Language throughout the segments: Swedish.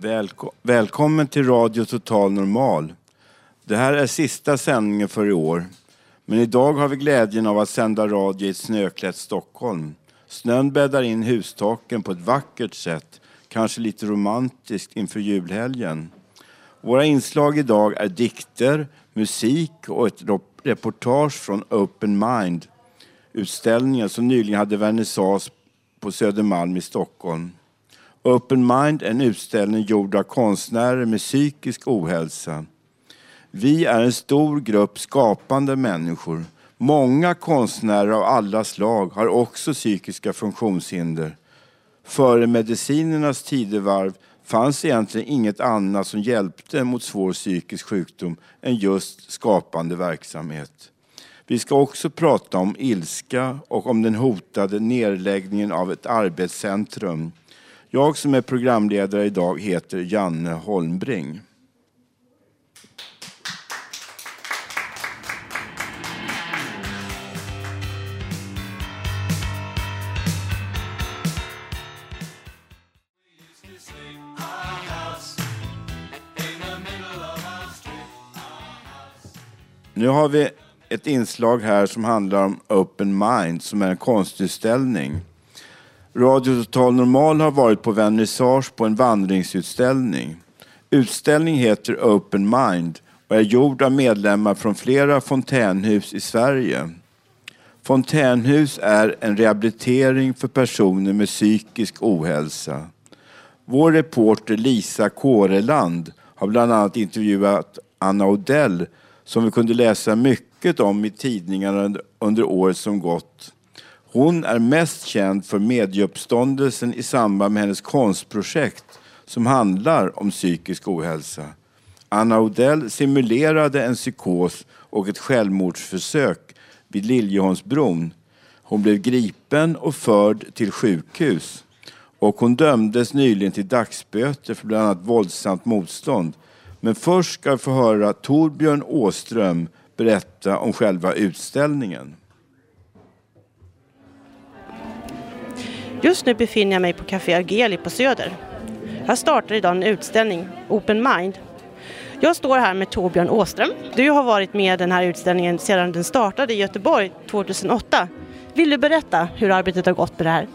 Välko- välkommen till Radio Total Normal. Det här är sista sändningen för i år. Men idag har vi glädjen av att sända radio i ett snöklätt Stockholm. Snön bäddar in hustaken på ett vackert sätt, kanske lite romantiskt inför julhelgen. Våra inslag idag är dikter, musik och ett reportage från Open Mind, utställningen som nyligen hade vernissage på Södermalm i Stockholm. Open Mind är en utställning gjord av konstnärer med psykisk ohälsa. Vi är en stor grupp skapande människor. Många konstnärer av alla slag har också psykiska funktionshinder. Före medicinernas tidevarv fanns egentligen inget annat som hjälpte mot svår psykisk sjukdom än just skapande verksamhet. Vi ska också prata om ilska och om den hotade nedläggningen av ett arbetscentrum. Jag som är programledare idag heter Janne Holmbring. Nu har vi ett inslag här som handlar om Open Mind som är en konstutställning. Radio Total Normal har varit på vernissage på en vandringsutställning. Utställningen heter Open Mind och är gjord av medlemmar från flera fontänhus i Sverige. Fontänhus är en rehabilitering för personer med psykisk ohälsa. Vår reporter Lisa Kåreland har bland annat intervjuat Anna Odell som vi kunde läsa mycket om i tidningarna under- året som gått. Hon är mest känd för medieuppståndelsen i samband med hennes konstprojekt som handlar om psykisk ohälsa. Anna Odell simulerade en psykos och ett självmordsförsök vid Liljeholmsbron. Hon blev gripen och förd till sjukhus. Och hon dömdes nyligen till dagsböter för bland annat våldsamt motstånd. Men först ska vi få höra Torbjörn Åström berätta om själva utställningen. Just nu befinner jag mig på Café Argeli på Söder. Här startar idag en utställning, Open Mind. Jag står här med Torbjörn Åström. Du har varit med i den här utställningen sedan den startade i Göteborg 2008. Vill du berätta hur arbetet har gått med det här?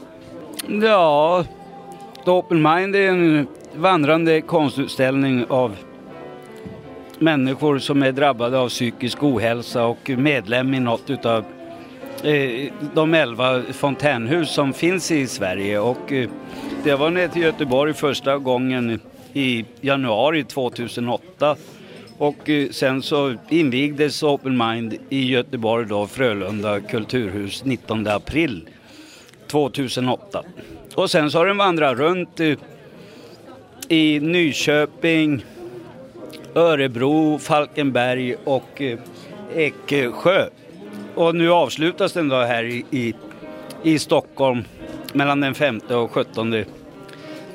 Ja, The Open Mind är en vandrande konstutställning av människor som är drabbade av psykisk ohälsa och medlem i något utav Eh, de elva fontänhus som finns i Sverige. Och eh, det var nere till Göteborg första gången i januari 2008. Och eh, sen så invigdes Open Mind i Göteborg då, Frölunda kulturhus 19 april 2008. Och sen så har den vandrat runt i Nyköping, Örebro, Falkenberg och Eksjö. Och nu avslutas den då här i, i, i Stockholm mellan den 5 och 17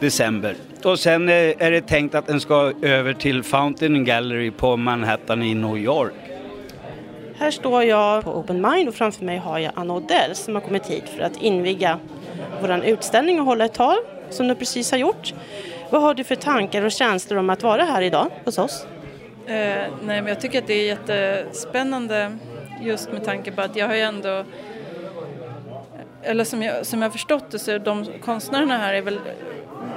december. Och sen eh, är det tänkt att den ska över till Fountain Gallery på Manhattan i New York. Här står jag på Open Mind och framför mig har jag Anna Odell som har kommit hit för att inviga vår utställning och hålla ett tal som du precis har gjort. Vad har du för tankar och känslor om att vara här idag hos oss? Eh, nej, men jag tycker att det är jättespännande just med tanke på att jag har ju ändå eller som jag, som jag har förstått det så är de konstnärerna här är väl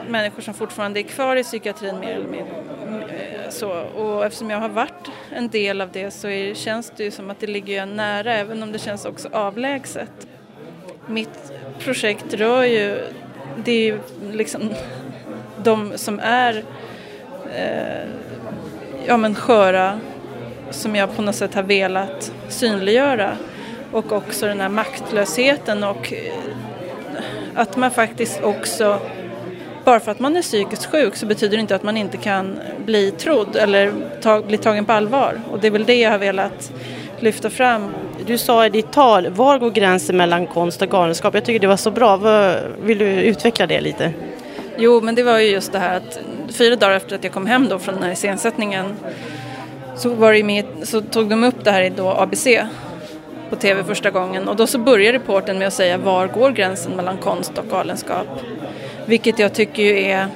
människor som fortfarande är kvar i psykiatrin mer eller mindre. Så, och eftersom jag har varit en del av det så är, känns det ju som att det ligger nära även om det känns också avlägset. Mitt projekt rör ju, det är ju liksom de som är eh, ja, men sköra som jag på något sätt har velat synliggöra och också den här maktlösheten och eh, att man faktiskt också bara för att man är psykiskt sjuk så betyder det inte att man inte kan bli trodd eller ta, bli tagen på allvar och det är väl det jag har velat lyfta fram. Du sa i ditt tal, var går gränsen mellan konst och galenskap? Jag tycker det var så bra. Vill du utveckla det lite? Jo, men det var ju just det här att fyra dagar efter att jag kom hem då från den här iscensättningen så, var det med, så tog de upp det här i då ABC på tv första gången och då så börjar reporten med att säga var går gränsen mellan konst och galenskap? Vilket jag tycker ju är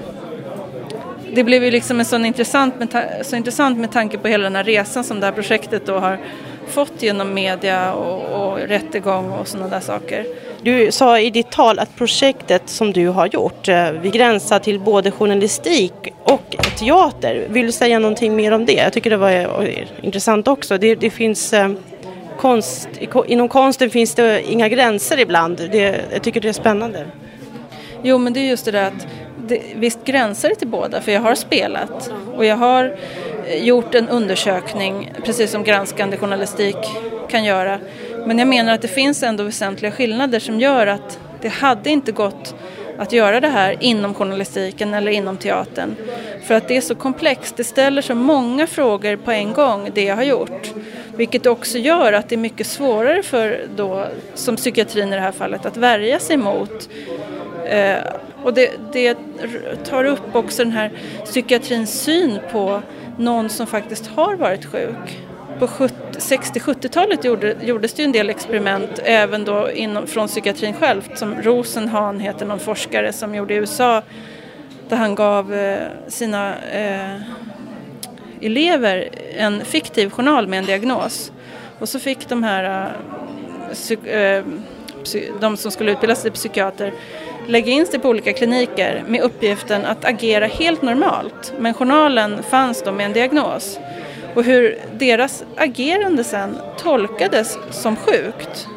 det blev ju liksom en sån intressant med, så intressant med tanke på hela den här resan som det här projektet då har fått genom media och, och rättegång och sådana där saker. Du sa i ditt tal att projektet som du har gjort, eh, vi gränsar till både journalistik och teater. Vill du säga någonting mer om det? Jag tycker det var eh, intressant också. Det, det finns eh, konst, inom konsten finns det inga gränser ibland. Det, jag tycker det är spännande. Jo, men det är just det där att det, visst gränsar det till båda, för jag har spelat och jag har gjort en undersökning, precis som granskande journalistik kan göra. Men jag menar att det finns ändå väsentliga skillnader som gör att det hade inte gått att göra det här inom journalistiken eller inom teatern. För att det är så komplext, det ställer så många frågor på en gång, det jag har gjort. Vilket också gör att det är mycket svårare för, då, som psykiatrin i det här fallet, att värja sig mot. Eh, och det, det tar upp också den här psykiatrins syn på någon som faktiskt har varit sjuk. På 60-70-talet gjorde, gjordes det ju en del experiment även då inom, från psykiatrin själv som Rosenhan heter någon forskare som gjorde i USA där han gav eh, sina eh, elever en fiktiv journal med en diagnos och så fick de här eh, eh de som skulle utbilda sig till psykiater lägga in sig på olika kliniker med uppgiften att agera helt normalt. Men journalen fanns då med en diagnos. Och hur deras agerande sen tolkades som sjukt.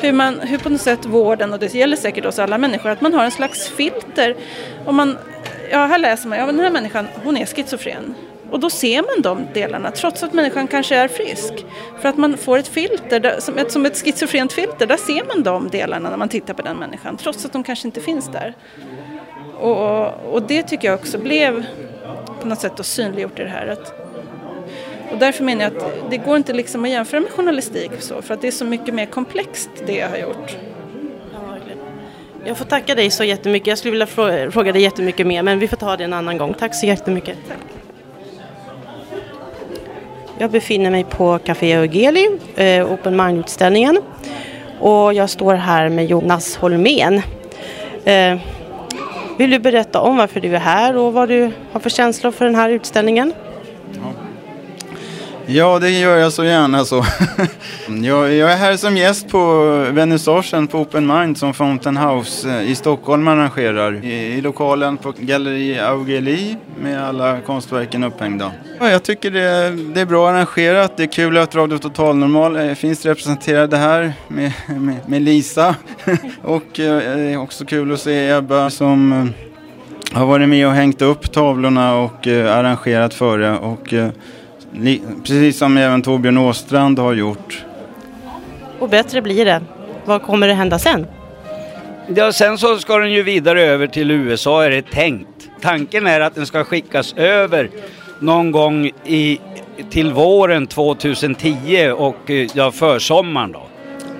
Hur, man, hur på något sätt vården, och det gäller säkert oss alla människor, att man har en slags filter. Och man, ja, här läser man, ja den här människan, hon är schizofren. Och då ser man de delarna trots att människan kanske är frisk. För att man får ett filter, där, som, ett, som ett schizofrent filter, där ser man de delarna när man tittar på den människan trots att de kanske inte finns där. Och, och det tycker jag också blev på något sätt synliggjort i det här. Att, och därför menar jag att det går inte liksom att jämföra med journalistik så, för att det är så mycket mer komplext det jag har gjort. Jag får tacka dig så jättemycket. Jag skulle vilja fråga, fråga dig jättemycket mer men vi får ta det en annan gång. Tack så jättemycket. Tack. Jag befinner mig på Café Eugeli, eh, Open Mind-utställningen. Och jag står här med Jonas Holmén. Eh, vill du berätta om varför du är här och vad du har för känslor för den här utställningen? Ja, Ja, det gör jag så gärna så. jag, jag, är här som gäst på vernissagen på Open Mind som Fountain House eh, i Stockholm arrangerar. I, i lokalen på Galleri Augeli med alla konstverken upphängda. Ja, jag tycker det, det, är bra arrangerat. Det är kul att Radio Total Normal eh, finns representerade här med, med, med Lisa. Och eh, det är också kul att se Ebba som har varit med och hängt upp tavlorna och arrangerat före. Och, Precis som även Torbjörn Åstrand har gjort. Och bättre blir det. Vad kommer det hända sen? Ja, sen så ska den ju vidare över till USA är det tänkt. Tanken är att den ska skickas över någon gång i, till våren 2010 och eh, ja, försommaren då.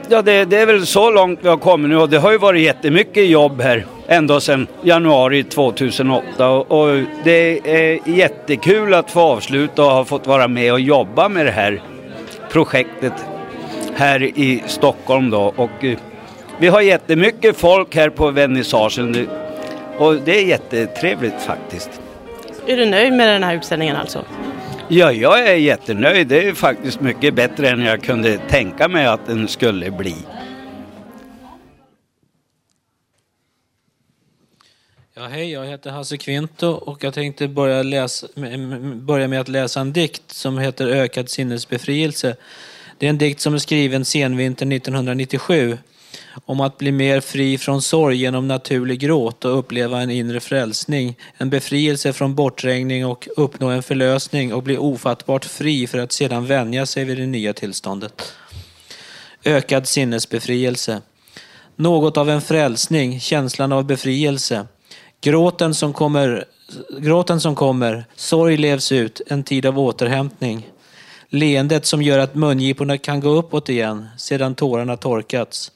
Ja, det, det, är väl så långt vi har kommit nu och det har ju varit jättemycket jobb här ända sedan januari 2008 och, det är jättekul att få avsluta och ha fått vara med och jobba med det här projektet här i Stockholm då och eh, vi har jättemycket folk här på vernissagen och det är jättetrevligt faktiskt. Är du nöjd med den här utställningen alltså? Ja, jag är jättenöjd. Det är faktiskt mycket bättre än jag kunde tänka mig att den skulle bli. Ja, hej, jag heter Hasse Kvinto och jag tänkte börja, läsa, börja med att läsa en dikt som heter Ökad sinnesbefrielse. Det är en dikt som är skriven senvintern 1997 om att bli mer fri från sorg genom naturlig gråt och uppleva en inre frälsning, en befrielse från bortträngning och uppnå en förlösning och bli ofattbart fri för att sedan vänja sig vid det nya tillståndet. Ökad sinnesbefrielse. Något av en frälsning, känslan av befrielse. Gråten som kommer, gråten som kommer, sorg levs ut, en tid av återhämtning. Leendet som gör att mungiporna kan gå uppåt igen sedan tårarna torkats.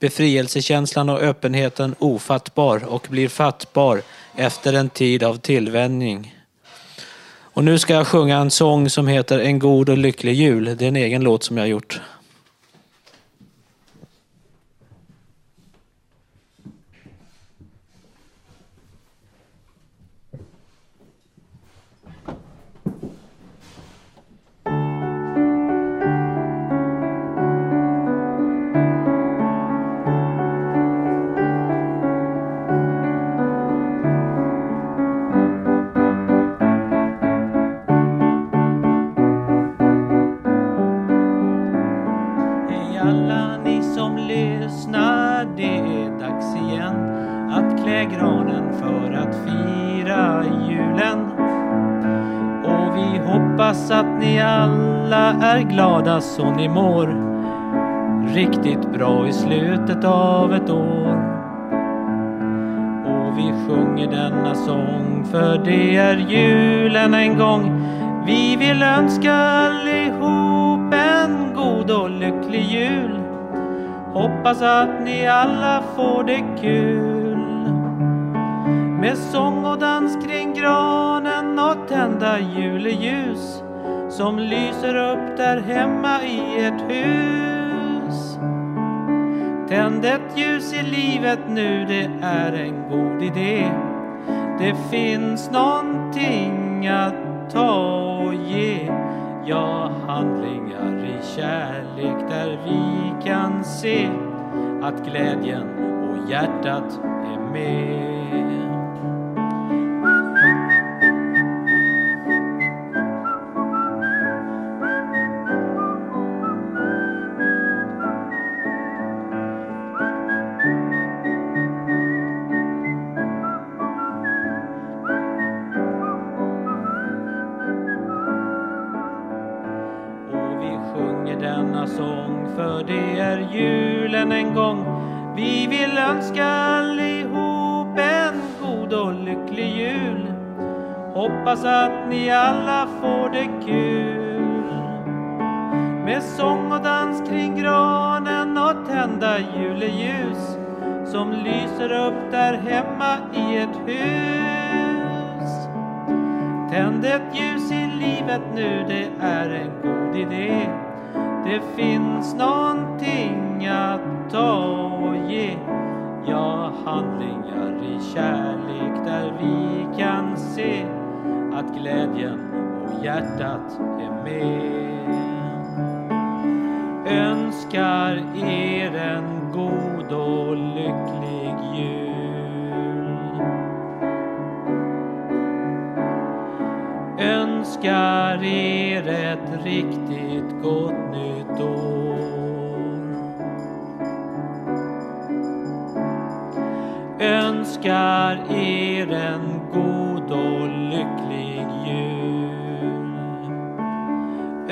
Befrielsekänslan och öppenheten ofattbar och blir fattbar efter en tid av tillvänjning. Och nu ska jag sjunga en sång som heter En god och lycklig jul. Det är en egen låt som jag gjort. Alla är glada så ni mår riktigt bra i slutet av ett år. Och vi sjunger denna sång för det är julen en gång. Vi vill önska allihop en god och lycklig jul. Hoppas att ni alla får det kul. Med sång och dans kring granen och tända juleljus som lyser upp där hemma i ert hus. Tänd ett ljus i livet nu, det är en god idé. Det finns någonting att ta och ge. Ja, handlingar i kärlek där vi kan se att glädjen och hjärtat är med. Är med. Önskar er en god och lycklig jul. Önskar er ett riktigt gott nytt år. önskar er en god och lycklig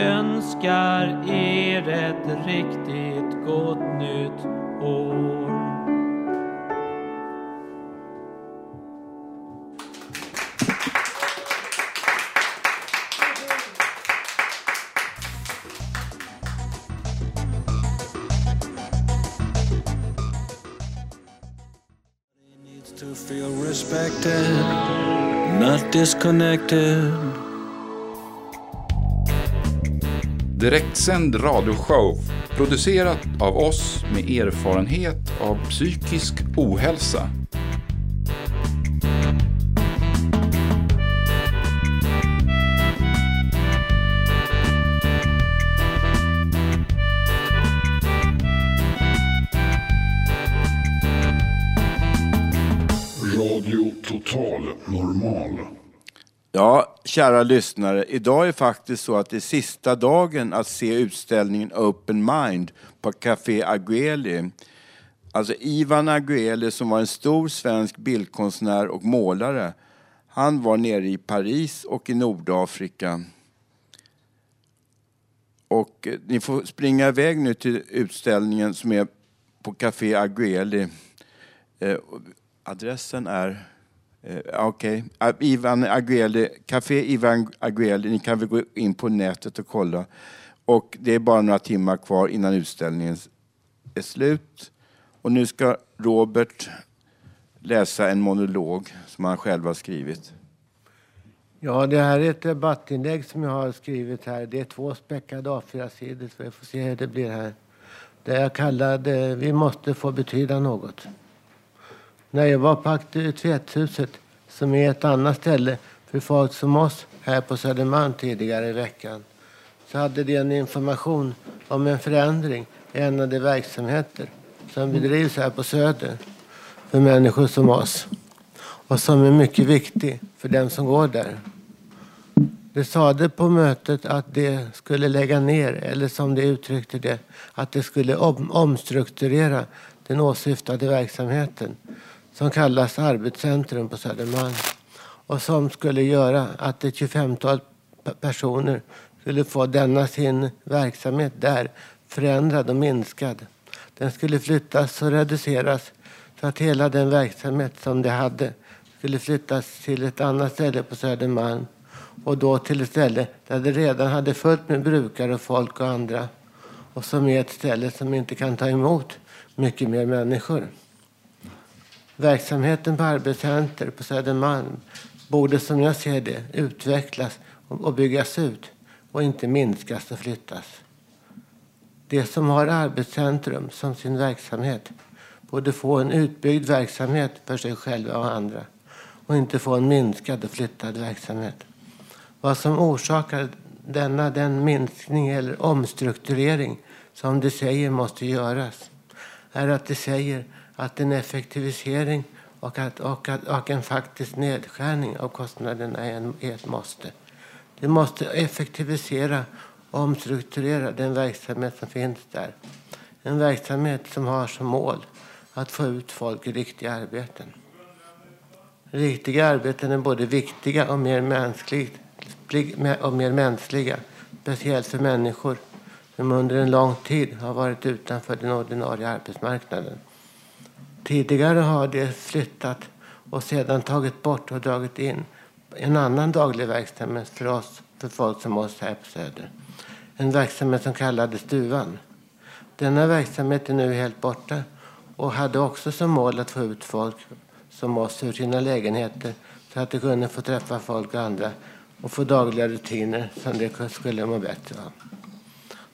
Önskar er ett riktigt gott nytt år. respected, not disconnected. Direktsänd radioshow producerat av oss med erfarenhet av psykisk ohälsa. Kära lyssnare. Idag är faktiskt så att det är sista dagen att se utställningen Open Mind på Café Agueli. Alltså Ivan Agueli som var en stor svensk bildkonstnär och målare. Han var nere i Paris och i Nordafrika. Och eh, ni får springa iväg nu till utställningen som är på Café Agueli. Eh, adressen är... Eh, okej, okay. Ivan Agueli, Café Ivan Agueli. Ni kan väl gå in på nätet och kolla. Och det är bara några timmar kvar innan utställningen är slut. Och nu ska Robert läsa en monolog som han själv har skrivit. Ja, det här är ett debattinlägg som jag har skrivit här. Det är två späckade A4-sidor, så vi får se hur det blir här. Det jag kallade Vi måste få betyda något. När jag var på aktivitetshuset, som är ett annat ställe för folk som oss här på Södermalm tidigare i veckan, så hade de en information om en förändring i en av de verksamheter som bedrivs här på Söder för människor som oss och som är mycket viktig för den som går där. Det sade på mötet att det skulle lägga ner, eller som de uttryckte det, att det skulle om, omstrukturera den åsyftade verksamheten som kallas Arbetscentrum på Södermalm och som skulle göra att ett 25-tal personer skulle få denna sin verksamhet där förändrad och minskad. Den skulle flyttas och reduceras så att hela den verksamhet som de hade skulle flyttas till ett annat ställe på Södermalm och då till ett ställe där det redan hade fullt med brukare och folk och andra och som är ett ställe som inte kan ta emot mycket mer människor. Verksamheten på Arbetscenter på Södermalm borde som jag ser det utvecklas och byggas ut och inte minskas och flyttas. De som har Arbetscentrum som sin verksamhet borde få en utbyggd verksamhet för sig själva och andra och inte få en minskad och flyttad verksamhet. Vad som orsakar denna den minskning eller omstrukturering som de säger måste göras är att de säger att en effektivisering och, att, och, att, och en faktisk nedskärning av kostnaderna är, en, är ett måste. Vi måste effektivisera och omstrukturera den verksamhet som finns där. En verksamhet som har som mål att få ut folk i riktiga arbeten. Riktiga arbeten är både viktiga och mer, mänskligt, och mer mänskliga. Speciellt för människor som under en lång tid har varit utanför den ordinarie arbetsmarknaden. Tidigare har de flyttat och sedan tagit bort och dragit in en annan daglig verksamhet för oss, för folk som oss här på Söder. En verksamhet som kallades Duvan. Denna verksamhet är nu helt borta och hade också som mål att få ut folk som oss ur sina lägenheter så att de kunde få träffa folk och andra och få dagliga rutiner som de skulle må bättre av.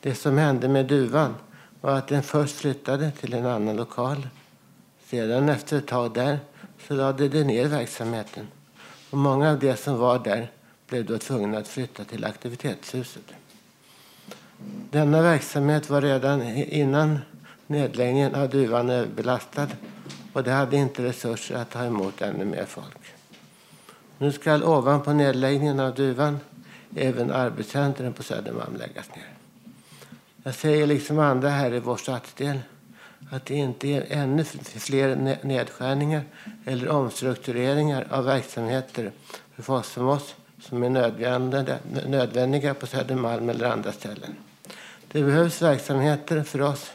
Det som hände med duvan var att den först flyttade till en annan lokal. Sedan efter ett tag där så lade de ner verksamheten och många av de som var där blev då tvungna att flytta till aktivitetshuset. Denna verksamhet var redan innan nedläggningen av duvan överbelastad och de hade inte resurser att ta emot ännu mer folk. Nu skall ovanpå nedläggningen av duvan även arbetscentren på Södermalm läggas ner. Jag säger liksom andra här i vår stadsdel att det inte är ännu fler nedskärningar eller omstruktureringar av verksamheter för folk som oss som är nödvändiga, nödvändiga på Södermalm eller andra ställen. Det behövs verksamheter för oss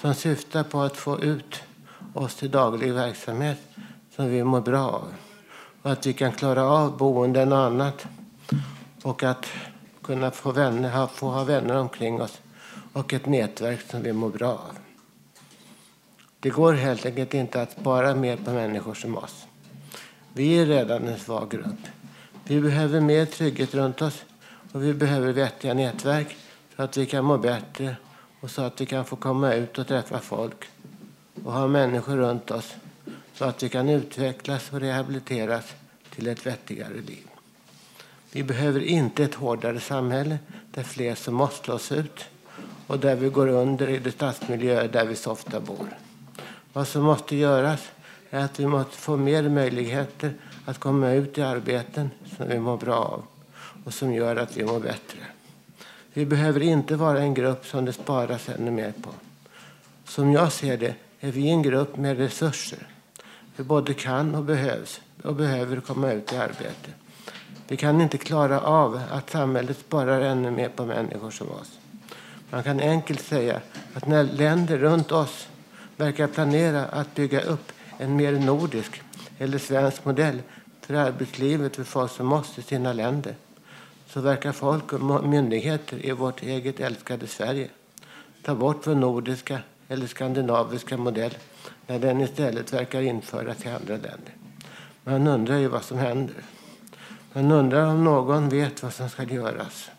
som syftar på att få ut oss till daglig verksamhet som vi mår bra av. Och att vi kan klara av boenden och annat. Och att kunna få, vänner, få ha vänner omkring oss och ett nätverk som vi mår bra av. Det går helt enkelt inte att spara mer på människor som oss. Vi är redan en svag grupp. Vi behöver mer trygghet runt oss och vi behöver vettiga nätverk så att vi kan må bättre och så att vi kan få komma ut och träffa folk och ha människor runt oss så att vi kan utvecklas och rehabiliteras till ett vettigare liv. Vi behöver inte ett hårdare samhälle där fler som måste slås ut och där vi går under i de stadsmiljöer där vi så ofta bor. Vad som måste göras är att vi måste få mer möjligheter att komma ut i arbeten som vi mår bra av och som gör att vi mår bättre. Vi behöver inte vara en grupp som det sparas ännu mer på. Som jag ser det är vi en grupp med resurser. Vi både kan och behövs och behöver komma ut i arbete. Vi kan inte klara av att samhället sparar ännu mer på människor som oss. Man kan enkelt säga att när länder runt oss verkar planera att bygga upp en mer nordisk eller svensk modell för arbetslivet för folk som oss i sina länder så verkar folk och myndigheter i vårt eget älskade Sverige ta bort vår nordiska eller skandinaviska modell när den istället verkar införas i andra länder. Man undrar ju vad som händer. Man undrar om någon vet vad som ska göras.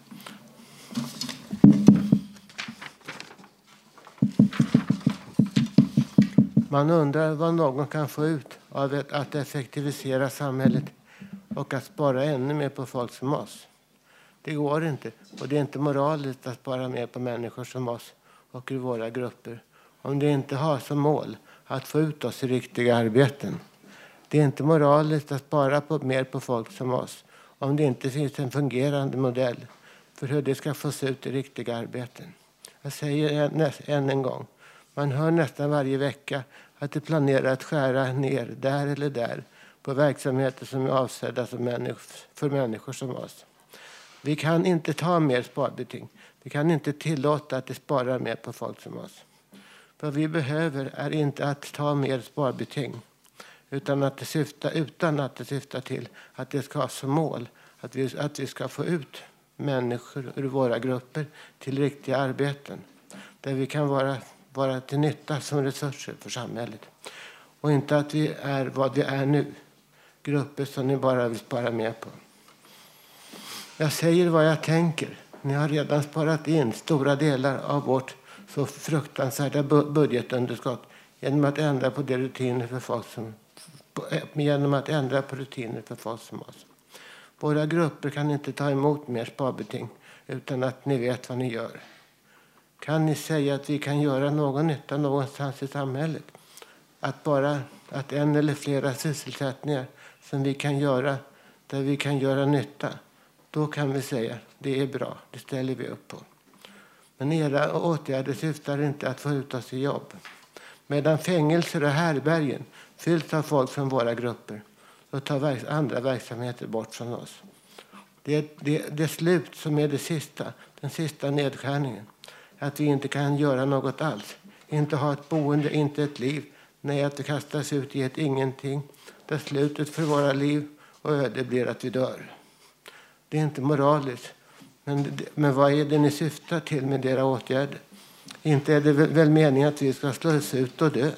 Man undrar vad någon kan få ut av att effektivisera samhället och att spara ännu mer på folk som oss. Det går inte, och det är inte moraliskt att spara mer på människor som oss och i våra grupper om det inte har som mål att få ut oss i riktiga arbeten. Det är inte moraliskt att spara på, mer på folk som oss om det inte finns en fungerande modell för hur det ska fås ut i riktiga arbeten. Jag säger än en gång, man hör nästan varje vecka att de planerar att skära ner där eller där på verksamheter som är avsedda för människor som oss. Vi kan inte ta mer sparbeting. Vi kan inte tillåta att det sparar mer på folk som oss. Vad vi behöver är inte att ta mer sparbeting utan att det syftar, utan att det syftar till att det ska ha som mål att vi, att vi ska få ut människor ur våra grupper till riktiga arbeten där vi kan vara, vara till nytta som resurser för samhället. Och inte att vi är vad vi är nu, grupper som ni bara vill spara med på. Jag säger vad jag tänker. Ni har redan sparat in stora delar av vårt så fruktansvärda budgetunderskott genom att ändra på de rutiner för folk som eh, genom att ändra på rutiner för folk som oss. Våra grupper kan inte ta emot mer sparbeting utan att ni vet vad ni gör. Kan ni säga att vi kan göra någon nytta någonstans i samhället? Att bara att en eller flera sysselsättningar som vi kan göra där vi kan göra nytta, då kan vi säga det är bra, det ställer vi upp på. Men era åtgärder syftar inte att få ut oss i jobb. Medan fängelser och härbergen fylls av folk från våra grupper så tar andra verksamheter bort från oss. Det, det, det slut som är det sista, den sista nedskärningen. Att vi inte kan göra något alls. Inte ha ett boende, inte ett liv. Nej, att vi kastas ut i ett ingenting. Där slutet för våra liv och öde blir att vi dör. Det är inte moraliskt. Men, men vad är det ni syftar till med era åtgärder? Inte är det väl meningen att vi ska slås ut och dö?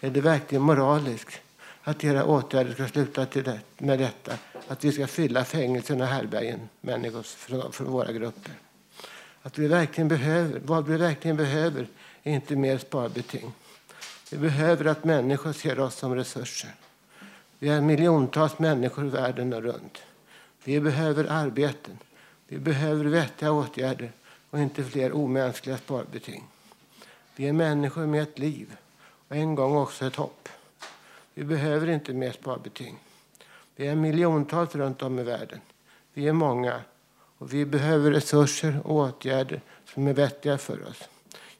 Är det verkligen moraliskt att era åtgärder ska sluta till det, med detta? Att vi ska fylla fängelserna och härbärgen människor från, från, våra grupper? Att vi verkligen behöver, vad vi verkligen behöver är inte mer sparbeting. Vi behöver att människor ser oss som resurser. Vi är miljontals människor världen runt. Vi behöver arbeten. Vi behöver vettiga åtgärder och inte fler omänskliga sparbeting. Vi är människor med ett liv och en gång också ett hopp. Vi behöver inte mer sparbeting. Vi är miljontals runt om i världen. Vi är många och vi behöver resurser och åtgärder som är vettiga för oss.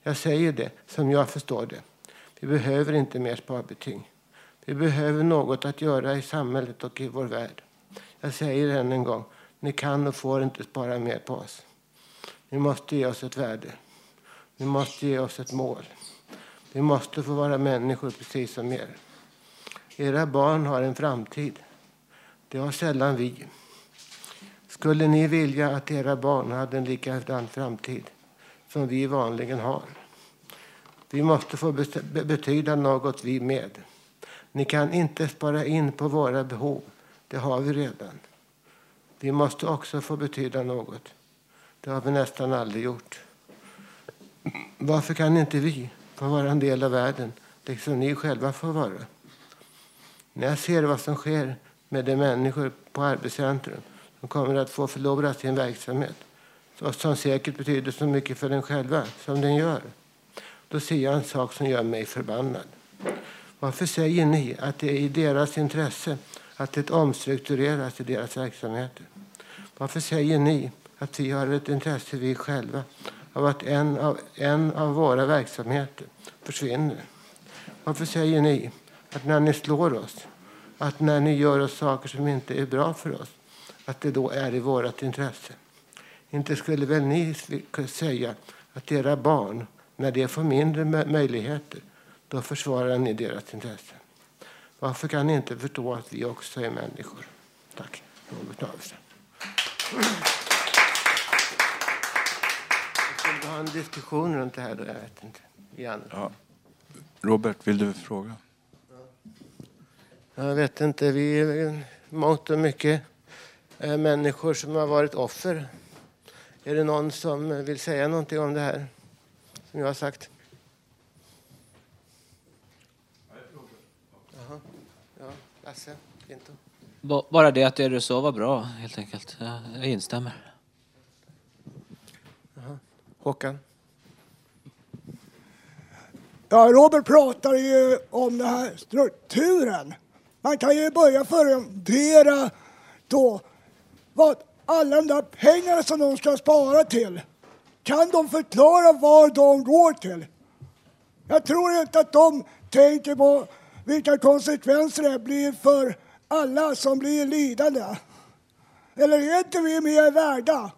Jag säger det som jag förstår det. Vi behöver inte mer sparbeting. Vi behöver något att göra i samhället och i vår värld. Jag säger än en gång, ni kan och får inte spara mer på oss. Ni måste ge oss ett värde. Ni måste ge oss ett mål. Vi måste få vara människor precis som er. Era barn har en framtid. Det har sällan vi. Skulle ni vilja att era barn hade en likadan framtid som vi vanligen har? Vi måste få betyda något vi med. Ni kan inte spara in på våra behov. Det har vi redan. Vi måste också få betyda något. Det har vi nästan aldrig gjort. Varför kan inte vi få vara en del av världen, liksom ni själva får vara? När jag ser vad som sker med de människor på arbetscentrum de kommer att få förlora sin verksamhet, som säkert betyder så mycket för dem själva som den gör, då ser jag en sak som gör mig förbannad. Varför säger ni att det är i deras intresse att det omstruktureras i deras verksamheter? Varför säger ni att vi har ett intresse, vi själva, av att en av, en av våra verksamheter försvinner? Varför säger ni att när ni slår oss, att när ni gör oss saker som inte är bra för oss, att det då är i vårt intresse? Inte skulle väl ni säga att era barn, när de får mindre möjligheter, då försvarar ni deras intresse? Varför kan ni inte förstå att vi också är människor? Tack. Robert. Vi skulle ha en diskussion runt det här då, jag vet inte. Ja. Robert, vill du fråga? Jag vet inte. Vi är mångt och mycket människor som har varit offer. Är det någon som vill säga någonting om det här som jag har sagt? Jaha. Ja, Lasse, Pinto. Bara det att det du sa var bra, helt enkelt. Jag, jag instämmer. Jaha. Håkan? Ja, Robert pratar ju om den här strukturen. Man kan ju börja fundera då vad alla de där pengarna som de ska spara till, kan de förklara var de går till? Jag tror inte att de tänker på vilka konsekvenser det blir för alla som blir lidande. Eller är inte vi mer värda?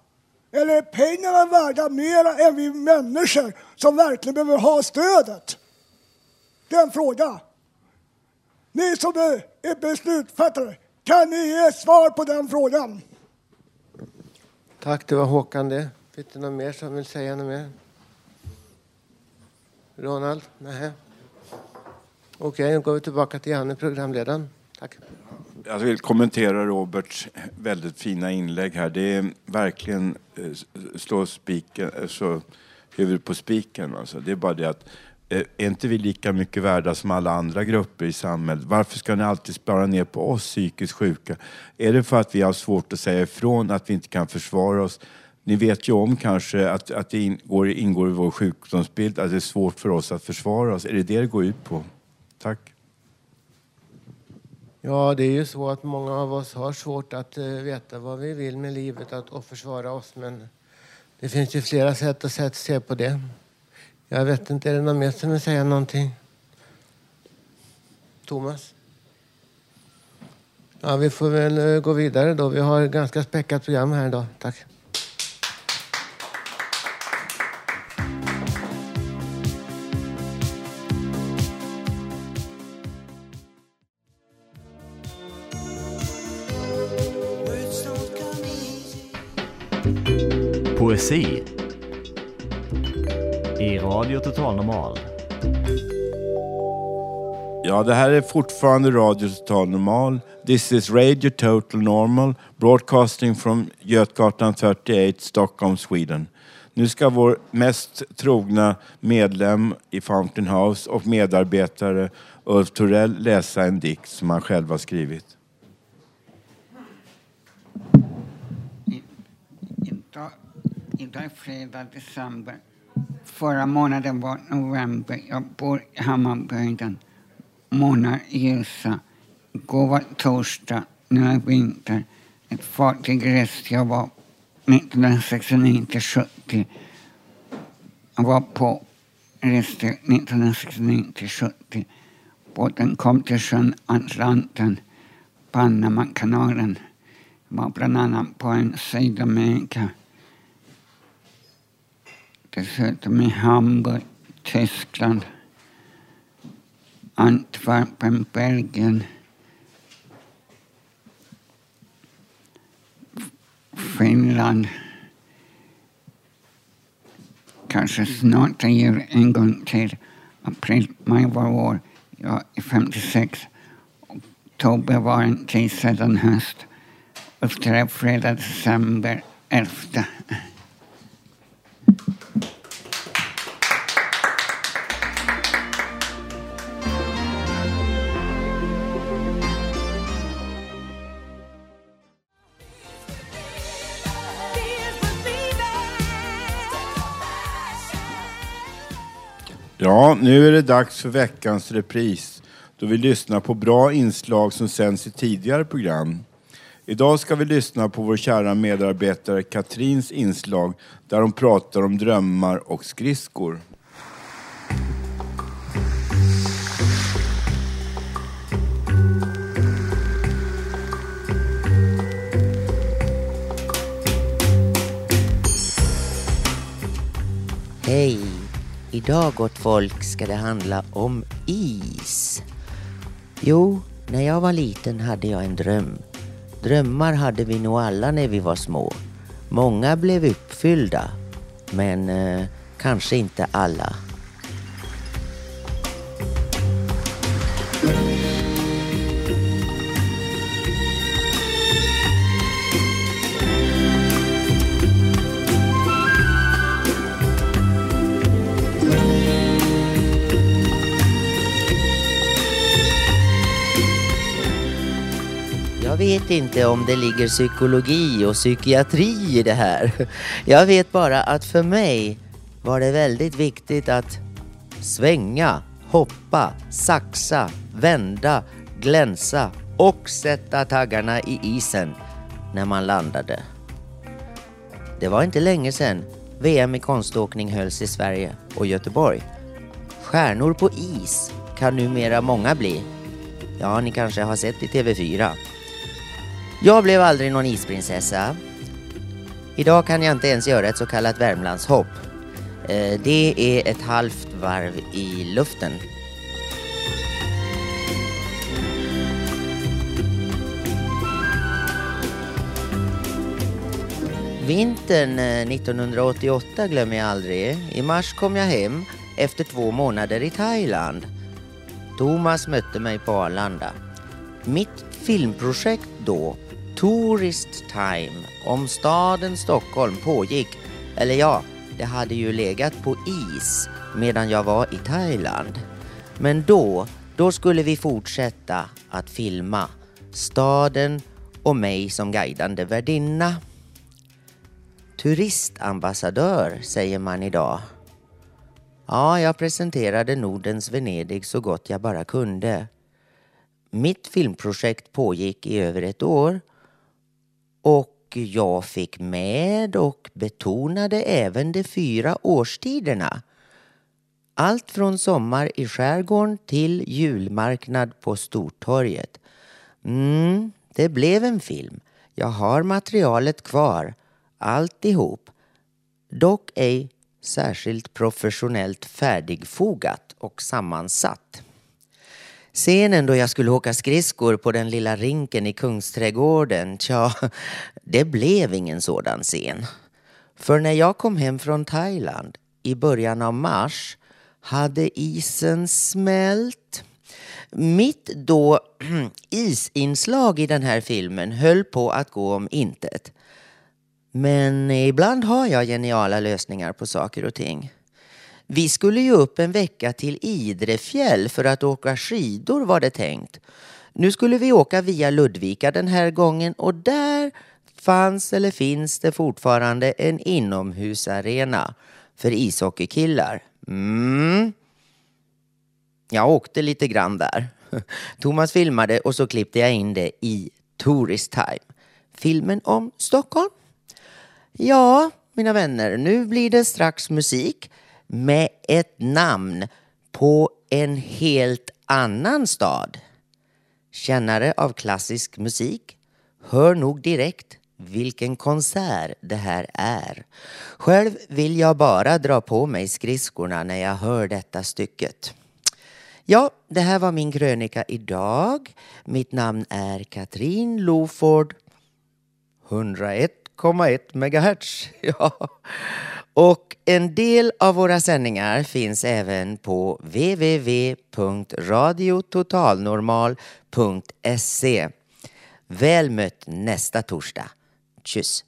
Eller är pengarna värda mer än vi människor som verkligen behöver ha stödet? Det är en fråga. Ni som är beslutsfattare, kan ni ge svar på den frågan? Tack, det var Håkan det. Finns det någon mer som vill säga något mer? Ronald? Nej. Okej, nu går vi tillbaka till Janne, programledaren. Tack. Jag vill kommentera Roberts väldigt fina inlägg här. Det är verkligen eh, slå spiken, alltså, huvudet på spiken. Alltså. Det är bara det att Eh, är inte vi lika mycket värda som alla andra grupper i samhället? Varför ska ni alltid spara ner på oss psykiskt sjuka? Är det för att vi har svårt att säga ifrån, att vi inte kan försvara oss? Ni vet ju om kanske att, att det ingår, ingår i vår sjukdomsbild att det är svårt för oss att försvara oss. Är det det det går ut på? Tack. Ja, det är ju så att många av oss har svårt att eh, veta vad vi vill med livet att, och försvara oss. Men det finns ju flera sätt att sätt, se på det. Jag vet inte, är det någon mer som vill säga någonting? Thomas? Ja, vi får väl eh, gå vidare då. Vi har ett ganska späckat program här idag. Tack. Poesi i Radio Total Normal. Ja, det här är fortfarande Radio Total Normal. This is Radio Total Normal, broadcasting from Götgatan 38, Stockholm, Sweden. Nu ska vår mest trogna medlem i Fountain House och medarbetare Ulf Torell läsa en dikt som han själv har skrivit. Idag, idag är fredag, december. Förra månaden var november. Jag bor i Hammarbygden. Månar ljusa. Igår var torsdag, nu är vinter. Ett fartyg reste jag var 1969 till 70. Jag var på reste 1969 till 70. Båten kom till sjön Atlanten, Panamakanalen. Jag var bland annat på en Sydamerika. Dessutom i Hamburg, Tyskland, Antwerpen, Belgien. Finland. Kanske snart en gör en gång till. April, maj var år. Jag är 56. Oktober var en tid sedan höst. Efter fredag, december 11. Ja, nu är det dags för veckans repris. då vi lyssnar på bra inslag som sänds i tidigare program. Idag ska vi lyssna på vår kära medarbetare Katrins inslag där hon pratar om drömmar och skridskor. Hej! Idag gott folk ska det handla om is. Jo, när jag var liten hade jag en dröm. Drömmar hade vi nog alla när vi var små. Många blev uppfyllda, men eh, kanske inte alla. Vet inte om det ligger psykologi och psykiatri i det här. Jag vet bara att för mig var det väldigt viktigt att svänga, hoppa, saxa, vända, glänsa och sätta taggarna i isen när man landade. Det var inte länge sedan VM i konståkning hölls i Sverige och Göteborg. Stjärnor på is kan numera många bli. Ja, ni kanske har sett i TV4. Jag blev aldrig någon isprinsessa. Idag kan jag inte ens göra ett så kallat Värmlandshopp. Eh, det är ett halvt varv i luften. Vintern eh, 1988 glömmer jag aldrig. I mars kom jag hem efter två månader i Thailand. Thomas mötte mig på Arlanda. Mitt filmprojekt då, Tourist Time, om staden Stockholm pågick, eller ja, det hade ju legat på is medan jag var i Thailand. Men då, då skulle vi fortsätta att filma staden och mig som guidande värdinna. Turistambassadör säger man idag. Ja, jag presenterade Nordens Venedig så gott jag bara kunde. Mitt filmprojekt pågick i över ett år och jag fick med och betonade även de fyra årstiderna. Allt från sommar i skärgården till julmarknad på Stortorget. Mm, det blev en film. Jag har materialet kvar, alltihop. Dock ej särskilt professionellt färdigfogat och sammansatt. Scenen då jag skulle åka skridskor på den lilla rinken i Kungsträdgården, tja, det blev ingen sådan scen. För när jag kom hem från Thailand i början av mars hade isen smält. Mitt då isinslag i den här filmen höll på att gå om intet. Men ibland har jag geniala lösningar på saker och ting. Vi skulle ju upp en vecka till Idrefjäll för att åka skidor var det tänkt. Nu skulle vi åka via Ludvika den här gången och där fanns eller finns det fortfarande en inomhusarena för ishockeykillar. Mm. Jag åkte lite grann där. Thomas filmade och så klippte jag in det i Tourist Time. Filmen om Stockholm. Ja, mina vänner, nu blir det strax musik med ett namn på en helt annan stad. Kännare av klassisk musik hör nog direkt vilken konsert det här är. Själv vill jag bara dra på mig skridskorna när jag hör detta stycket. Ja, det här var min krönika idag. Mitt namn är Katrin Loford. 101,1 megahertz. Ja. Och en del av våra sändningar finns även på www.radiototalnormal.se. Väl mött nästa torsdag. Tschüss!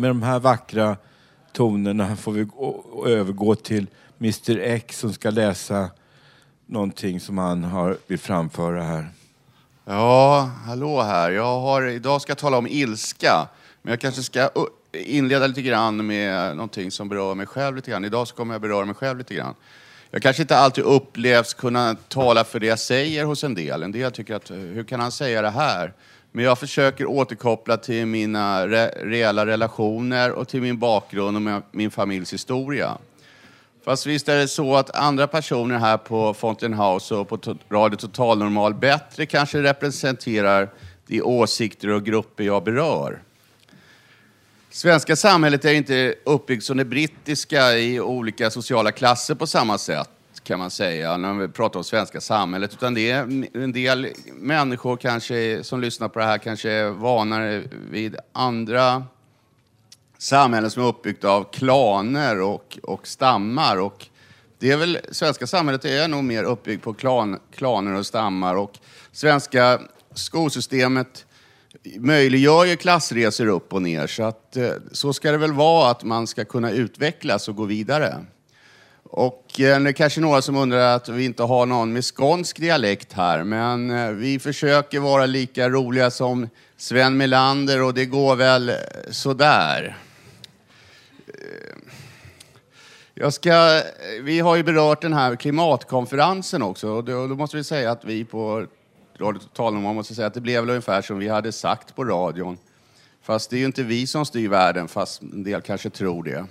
Med de här vackra tonerna får vi övergå till Mr X som ska läsa någonting som han har, vill framföra här. Ja, hallå här. Jag har, idag ska jag tala om ilska. Men jag kanske ska inleda lite grann med någonting som berör mig själv lite grann. Idag så kommer jag beröra mig själv lite grann. Jag kanske inte alltid upplevs kunna tala för det jag säger hos en del. En del tycker att, hur kan han säga det här? Men jag försöker återkoppla till mina re reella relationer och till min bakgrund och min familjs historia. Fast visst är det så att andra personer här på Fountain House och på Radio Total Normal bättre kanske representerar de åsikter och grupper jag berör. Svenska samhället är inte uppbyggt som det brittiska i olika sociala klasser på samma sätt kan man säga när vi pratar om svenska samhället. Utan det är en del människor kanske som lyssnar på det här kanske är vanare vid andra samhällen som är uppbyggda av klaner och, och stammar. Och det är väl, svenska samhället är nog mer uppbyggt på klan, klaner och stammar. Och svenska skolsystemet möjliggör ju klassresor upp och ner. Så, att, eh, så ska det väl vara, att man ska kunna utvecklas och gå vidare. Och eh, det är kanske några som undrar att vi inte har någon med skånsk dialekt här, men eh, vi försöker vara lika roliga som Sven Melander och det går väl eh, sådär. Eh, jag ska, eh, vi har ju berört den här klimatkonferensen också och då, då måste vi säga att vi på Radio Total man måste säga att det blev väl ungefär som vi hade sagt på radion. Fast det är ju inte vi som styr världen, fast en del kanske tror det.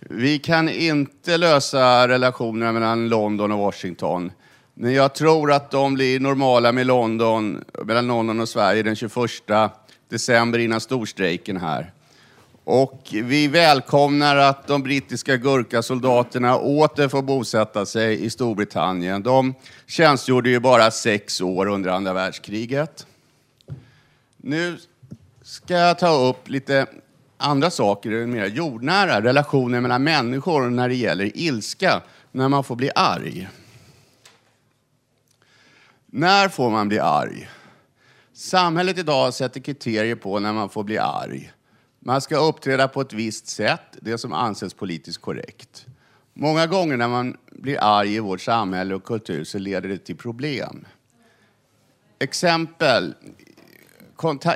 Vi kan inte lösa relationerna mellan London och Washington. Men jag tror att de blir normala med London, mellan London och Sverige den 21 december innan storstrejken här. Och vi välkomnar att de brittiska gurkasoldaterna åter får bosätta sig i Storbritannien. De tjänstgjorde ju bara sex år under andra världskriget. Nu ska jag ta upp lite andra saker, mer jordnära, relationer mellan människor när det gäller ilska, när man får bli arg. När får man bli arg? Samhället idag sätter kriterier på när man får bli arg. Man ska uppträda på ett visst sätt, det som anses politiskt korrekt. Många gånger när man blir arg i vårt samhälle och kultur så leder det till problem. Exempel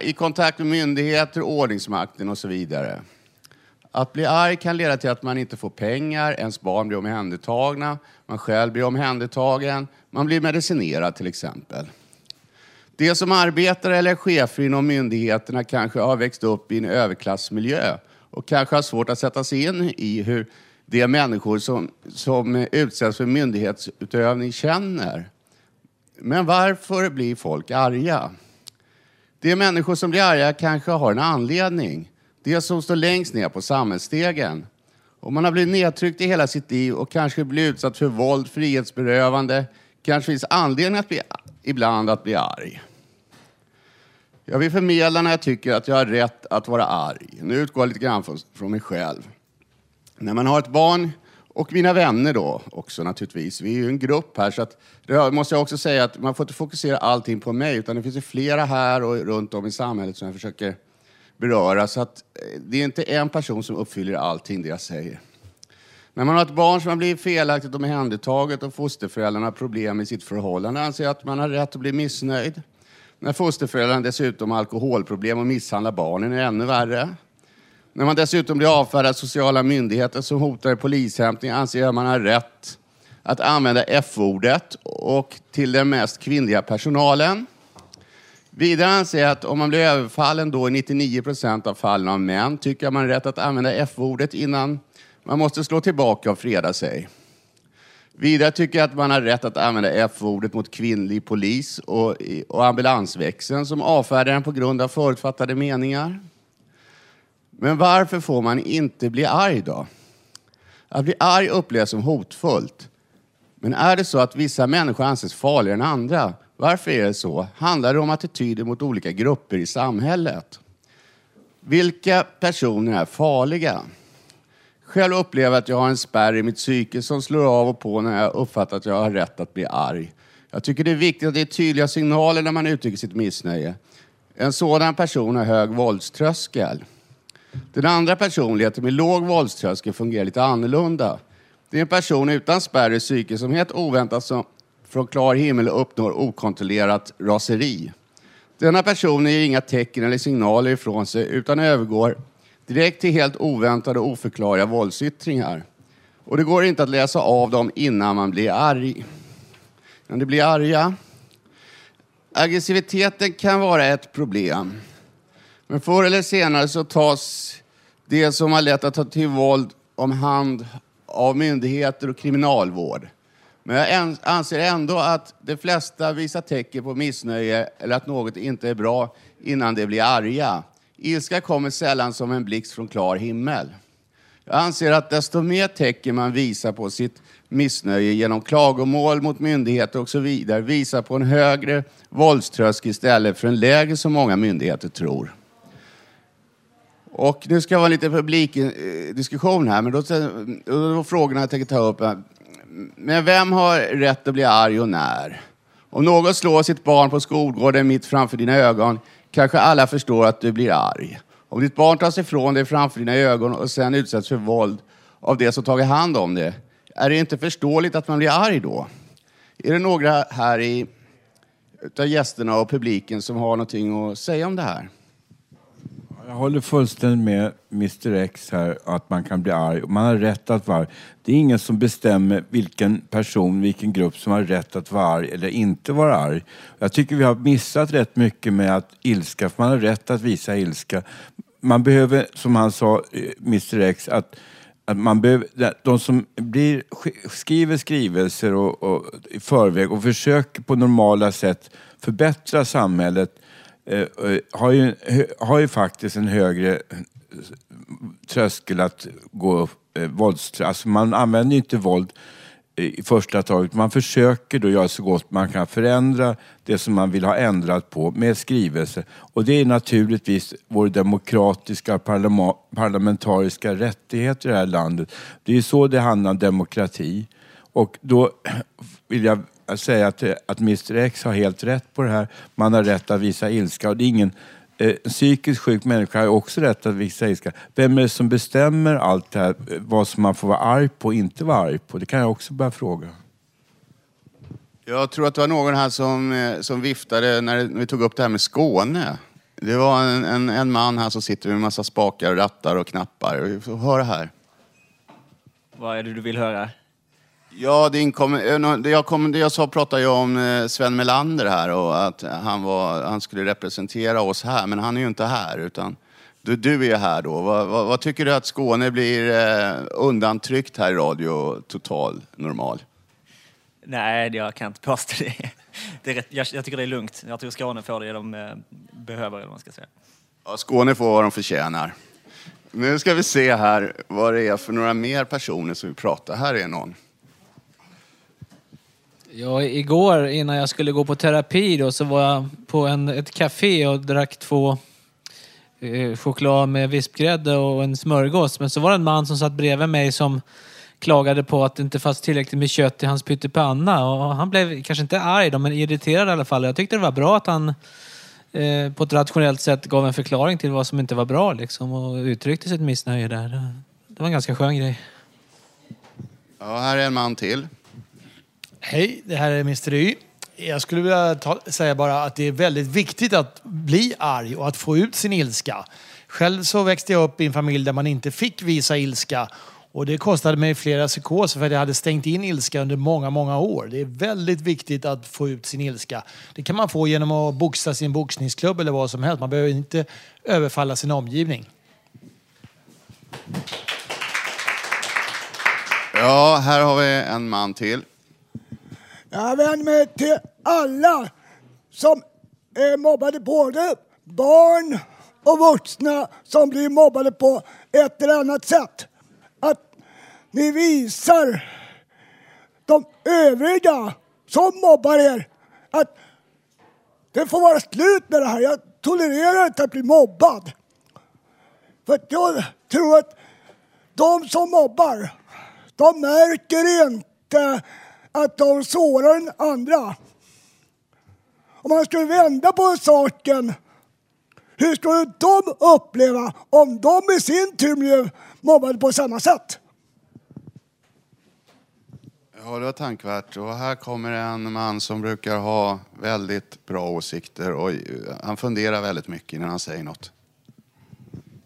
i kontakt med myndigheter, ordningsmakten och så vidare. Att bli arg kan leda till att man inte får pengar, ens barn blir omhändertagna, man själv blir omhändertagen, man blir medicinerad till exempel. De som arbetar eller är chefer inom myndigheterna kanske har växt upp i en överklassmiljö och kanske har svårt att sätta sig in i hur de människor som, som utsätts för myndighetsutövning känner. Men varför blir folk arga? De människor som blir arga kanske har en anledning. De som står längst ner på samhällsstegen. Om man har blivit nedtryckt i hela sitt liv och kanske blivit utsatt för våld, frihetsberövande, kanske finns anledning att bli, ibland att bli arg. Jag vill förmedla när jag tycker att jag har rätt att vara arg. Nu utgår jag lite grann från, från mig själv. När man har ett barn, och mina vänner då också naturligtvis. Vi är ju en grupp här så att, det måste jag också säga att man får inte fokusera allting på mig utan det finns ju flera här och runt om i samhället som jag försöker beröra. Så att eh, det är inte en person som uppfyller allting det jag säger. När man har ett barn som har blivit felaktigt omhändertaget och fosterföräldrarna har problem i sitt förhållande anser jag att man har rätt att bli missnöjd. När fosterföräldrarna dessutom har alkoholproblem och misshandlar barnen är det ännu värre. När man dessutom blir avfärdad av sociala myndigheter som hotar polishämtning anser jag att man har rätt att använda F-ordet och till den mest kvinnliga personalen. Vidare anser jag att om man blir överfallen då i 99 procent av fallen av män tycker jag man har rätt att använda F-ordet innan man måste slå tillbaka och freda sig. Vidare tycker jag att man har rätt att använda F-ordet mot kvinnlig polis och, och ambulansväxeln som avfärdar den på grund av förutfattade meningar. Men varför får man inte bli arg då? Att bli arg upplevs som hotfullt. Men är det så att vissa människor anses farligare än andra? Varför är det så? Handlar det om attityder mot olika grupper i samhället? Vilka personer är farliga? Själv upplever jag att jag har en spärr i mitt psyke som slår av och på när jag uppfattar att jag har rätt att bli arg. Jag tycker det är viktigt att det är tydliga signaler när man uttrycker sitt missnöje. En sådan person har hög våldströskel. Den andra personligheten med låg våldströskel fungerar lite annorlunda. Det är en person utan spärr i psyket som helt oväntat som från klar himmel uppnår okontrollerat raseri. Denna person ger inga tecken eller signaler ifrån sig utan övergår direkt till helt oväntade och oförklarliga våldsyttringar. Och det går inte att läsa av dem innan man blir arg. När det blir arga. Aggressiviteten kan vara ett problem. Men förr eller senare så tas det som har lätt att ta till våld om hand av myndigheter och kriminalvård. Men jag anser ändå att de flesta visar tecken på missnöje eller att något inte är bra innan de blir arga. Ilska kommer sällan som en blixt från klar himmel. Jag anser att desto mer tecken man visar på sitt missnöje genom klagomål mot myndigheter och så vidare visar på en högre våldströskel istället för en lägre som många myndigheter tror. Och nu ska det vara lite publikdiskussion eh, här, men då, då, frågorna jag tänker ta upp. Men vem har rätt att bli arg och när? Om någon slår sitt barn på skolgården mitt framför dina ögon kanske alla förstår att du blir arg. Om ditt barn tas ifrån dig framför dina ögon och sen utsätts för våld av det som tagit hand om det, är det inte förståeligt att man blir arg då? Är det några här i, utav gästerna och publiken som har någonting att säga om det här? Jag håller fullständigt med Mr X här att man kan bli arg. Man har rätt att vara arg. Det är ingen som bestämmer vilken person, vilken grupp som har rätt att vara arg eller inte vara arg. Jag tycker vi har missat rätt mycket med att ilska, för man har rätt att visa ilska. Man behöver, som han sa, eh, Mr X, att att man behöver, de som blir, skriver skrivelser och, och, i förväg och försöker på normala sätt förbättra samhället Eh, eh, har, ju, har ju faktiskt en högre tröskel att gå eh, vålds... Alltså man använder ju inte våld i första taget. Man försöker då göra så gott man kan förändra det som man vill ha ändrat på med skrivelser. Och det är naturligtvis vår demokratiska parlamentariska rättighet i det här landet. Det är ju så det handlar om demokrati. Och då vill jag säga att, att Mr X har helt rätt på det här. Man har rätt att visa ilska och det är ingen eh, en psykiskt sjuk människa har också rätt att visa ilska. Vem är det som bestämmer allt det här? eh, Vad som man får vara arg på och inte vara arg på? Det kan jag också börja fråga. Jag tror att det var någon här som, eh, som viftade när vi tog upp det här med Skåne. Det var en, en, en man här som sitter med en massa spakar, och rattar och knappar. Får höra här. Vad är det du vill höra? Ja, det inkom, eh, det jag, kom, det jag sa pratade ju om eh, Sven Melander här och att han, var, han skulle representera oss här, men han är ju inte här. Utan du, du är här då. Vad, vad, vad tycker du att Skåne blir eh, undantryckt här i Radio Total Normal? Nej, jag kan inte påstå det. det är rätt, jag, jag tycker det är lugnt. Jag tror Skåne får det de eh, behöver, eller vad man ska säga. Ja, Skåne får vad de förtjänar. Nu ska vi se här vad det är för några mer personer som vi pratar. Här är någon. Ja, igår innan jag skulle gå på terapi då, så var jag på en, ett café och drack två eh, choklad med vispgrädde och en smörgås. Men så var det en man som satt bredvid mig som klagade på att det inte fanns tillräckligt med kött i hans pyttipanna. Och han blev kanske inte arg då, men irriterad i alla fall. Jag tyckte det var bra att han eh, på ett rationellt sätt gav en förklaring till vad som inte var bra liksom, och uttryckte sitt missnöje där. Det var en ganska skön grej. Ja, här är en man till. Hej, det här är Mr Y. Jag skulle vilja ta, säga bara att det är väldigt viktigt att bli arg och att få ut sin ilska. Själv så växte jag upp i en familj där man inte fick visa ilska. Och det kostade mig flera psykoser för att jag hade stängt in ilska under många, många år. Det är väldigt viktigt att få ut sin ilska. Det kan man få genom att boxa sin boxningsklubb eller vad som helst. Man behöver inte överfalla sin omgivning. Ja, här har vi en man till. Jag vänder mig till alla som är mobbade, både barn och vuxna som blir mobbade på ett eller annat sätt. Att ni visar de övriga som mobbar er att det får vara slut med det här. Jag tolererar inte att bli mobbad. För att jag tror att de som mobbar, de märker inte att de sårar den andra. Om man skulle vända på saken Hur skulle de uppleva om de i sin tur blev mobbade på samma sätt? Ja, det var tankvärt. Och här kommer en man som brukar ha väldigt bra åsikter och han funderar väldigt mycket innan han säger något.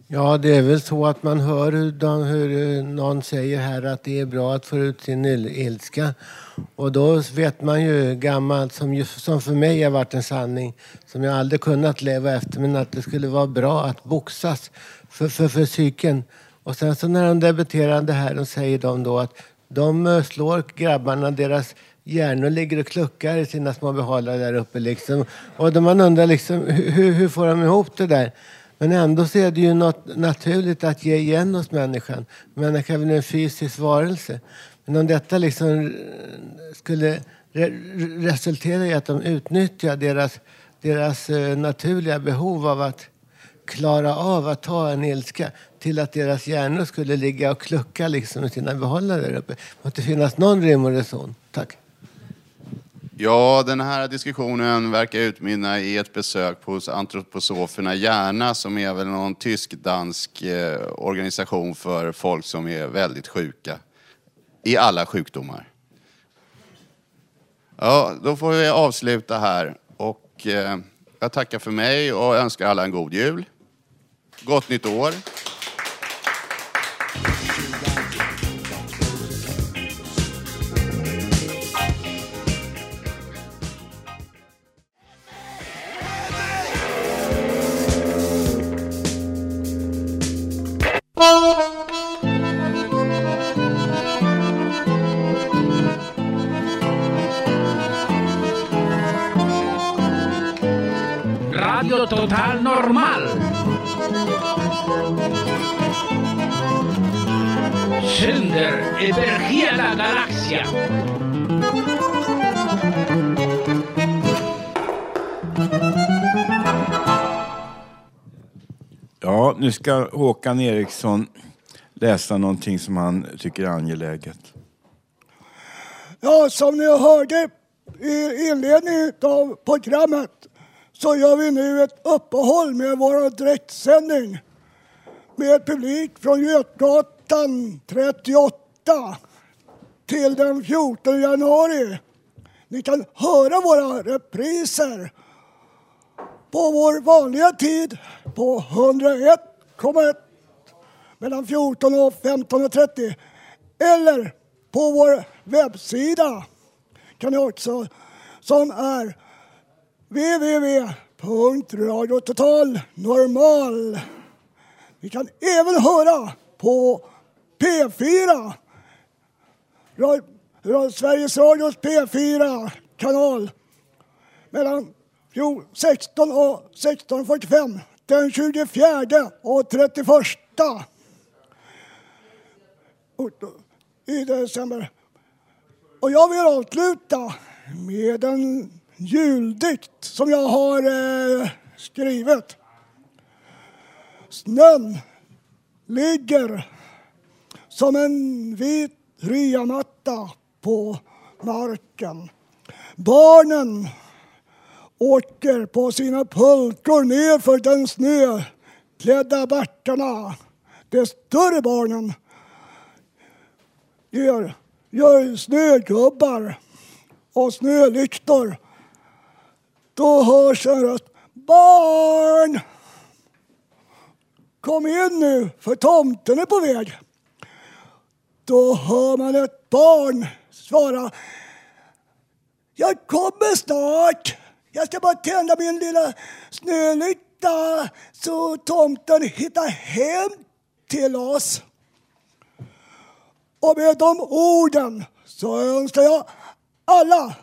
Ja, det är väl så att man hör hur, de, hur eh, någon säger här att det är bra att få ut sin ilska. Och då vet man ju gammalt, som, som för mig har varit en sanning, som jag aldrig kunnat leva efter, men att det skulle vara bra att boxas för, för, för psyken. Och sen så när de debuterar det här, då säger de då att de eh, slår grabbarna, deras hjärnor ligger och kluckar i sina små behållare där uppe liksom. Och då man undrar liksom, hur, hur får de ihop det där? Men ändå så är det ju något naturligt att ge igen hos människan. Människan är väl en fysisk varelse. Men om detta liksom skulle re- resultera i att de utnyttjar deras, deras eh, naturliga behov av att klara av att ta en ilska till att deras hjärnor skulle ligga och klucka liksom i sina behållare där uppe. Det måste finnas någon rim och reson. Tack. Ja, den här diskussionen verkar utmynna i ett besök hos antroposoferna Järna som är väl någon tysk-dansk eh, organisation för folk som är väldigt sjuka. I alla sjukdomar. Ja, då får vi avsluta här. Och eh, jag tackar för mig och önskar alla en god jul. Gott nytt år. Galaxen. Ja, nu ska Håkan Eriksson läsa någonting som han tycker är angeläget. Ja, som ni hörde i inledningen av programmet så gör vi nu ett uppehåll med vår direktsändning med publik från Götgatan 38 till den 14 januari. Ni kan höra våra repriser på vår vanliga tid på 101,1 mellan 14 och 15.30 eller på vår webbsida kan ni också som är www.radiototalnormal. Ni kan även höra på P4, Sveriges Radios P4-kanal mellan 16 och 16.45 den 24 och 31 i december. Och jag vill avsluta med en juldikt som jag har eh, skrivit. Snön ligger som en vit ryamatta på marken. Barnen åker på sina pulkor ner för den snöklädda backarna. De större barnen gör, gör snögubbar och snölyktor. Då hörs en röst. Barn! Kom in nu, för tomten är på väg. Då hör man ett barn svara. Jag kommer snart. Jag ska bara tända min lilla snölykta så tomten hittar hem till oss. Och med de orden så önskar jag alla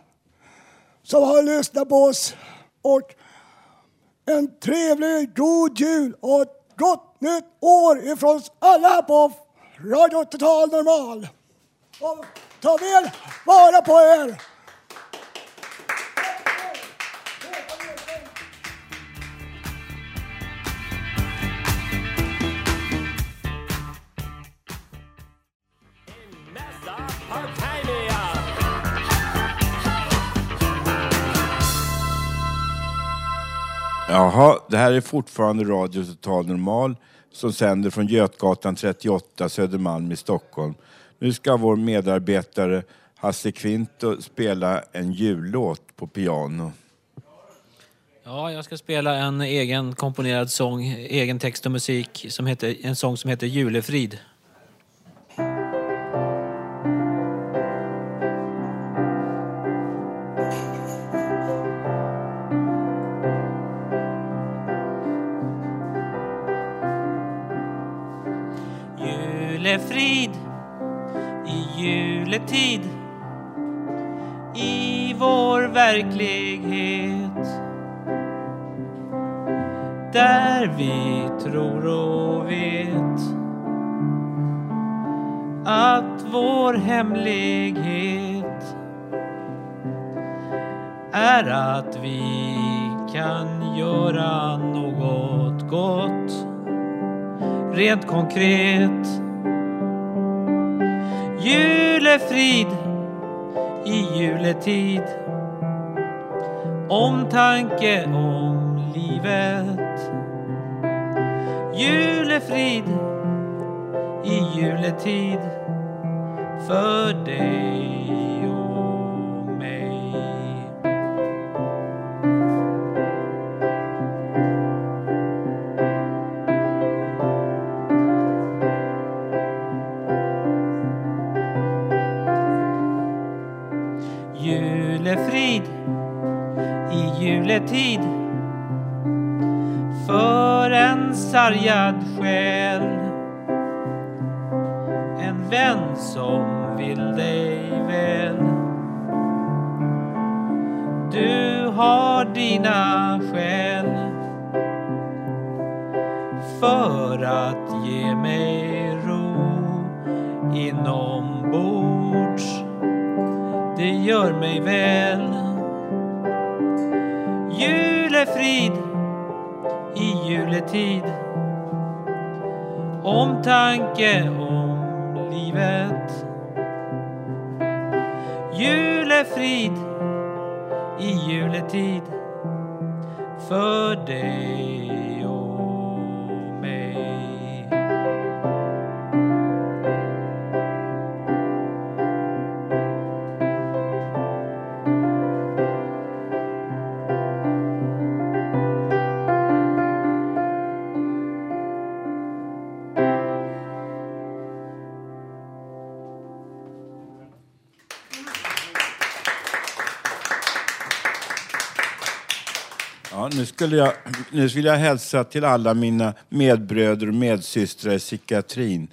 som har lyssnat på oss och en trevlig, god jul och ett gott nytt år ifrån oss alla på Radio Total Normal. Och ta väl vara på er! Jaha, det här är fortfarande Radio Total Normal som sänder från Götgatan 38, Södermalm i Stockholm. Nu ska vår medarbetare Hasse Kvinto spela en jullåt på piano. Ja, jag ska spela en egen komponerad sång, egen text och musik, som heter, en sång som heter Julefrid. Julefrid hemlighet är att vi kan göra något gott. Rent konkret Julefrid i juletid. Omtanke om livet. Julefrid i juletid för dig Julefrid i juletid. Omtanke om livet. Julefrid i juletid. För dig. Skulle jag, nu vill jag hälsa till alla mina medbröder och medsystrar i psykiatrin.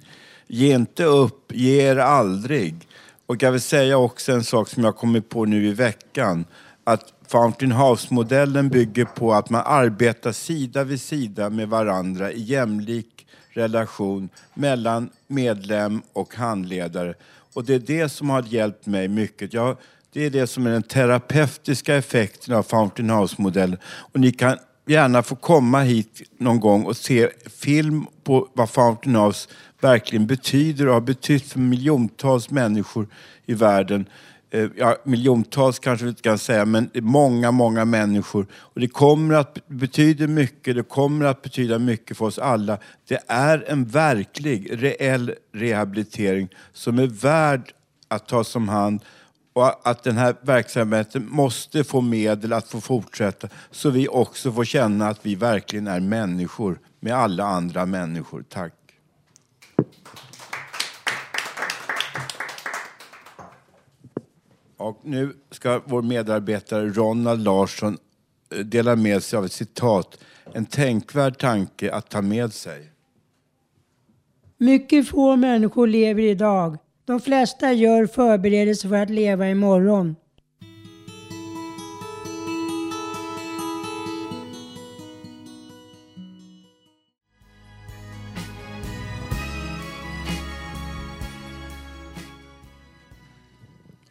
Ge inte upp, ge er aldrig. Och jag vill säga också en sak som jag kommit på nu i veckan. Att Fountain House-modellen bygger på att man arbetar sida vid sida med varandra i jämlik relation mellan medlem och handledare. Och det är det som har hjälpt mig mycket. Jag, det är det som är den terapeutiska effekten av Fountain House-modellen. Och ni kan gärna få komma hit någon gång och se film på vad Fountain House verkligen betyder och har betytt för miljontals människor i världen. Eh, ja, miljontals kanske vi inte kan säga, men många, många människor. Och det kommer att betyda mycket, det kommer att betyda mycket för oss alla. Det är en verklig, reell rehabilitering som är värd att tas om hand och att den här verksamheten måste få medel att få fortsätta så vi också får känna att vi verkligen är människor med alla andra människor. Tack. Och nu ska vår medarbetare Ronald Larsson eh, dela med sig av ett citat. En tänkvärd tanke att ta med sig. Mycket få människor lever idag. De flesta gör förberedelser för att leva imorgon.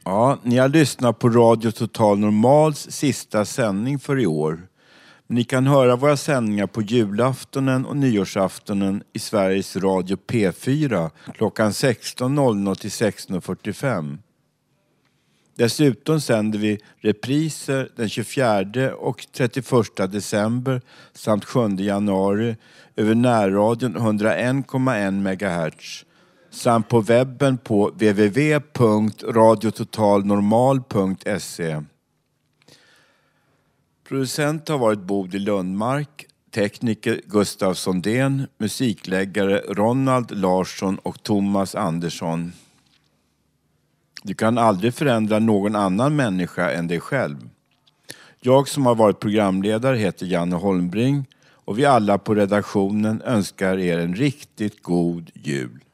Ja, ni har lyssnat på Radio Total Normals sista sändning för i år. Ni kan höra våra sändningar på julaftonen och nyårsaftonen i Sveriges Radio P4 klockan 16.00 till 16.45. Dessutom sänder vi repriser den 24 och 31 december samt 7 januari över närradion 101,1 MHz samt på webben på www.radiototalnormal.se. Producent har varit Bodil Lundmark, tekniker Gustav Sondén, musikläggare Ronald Larsson och Thomas Andersson. Du kan aldrig förändra någon annan människa än dig själv. Jag som har varit programledare heter Janne Holmbring och vi alla på redaktionen önskar er en riktigt god jul.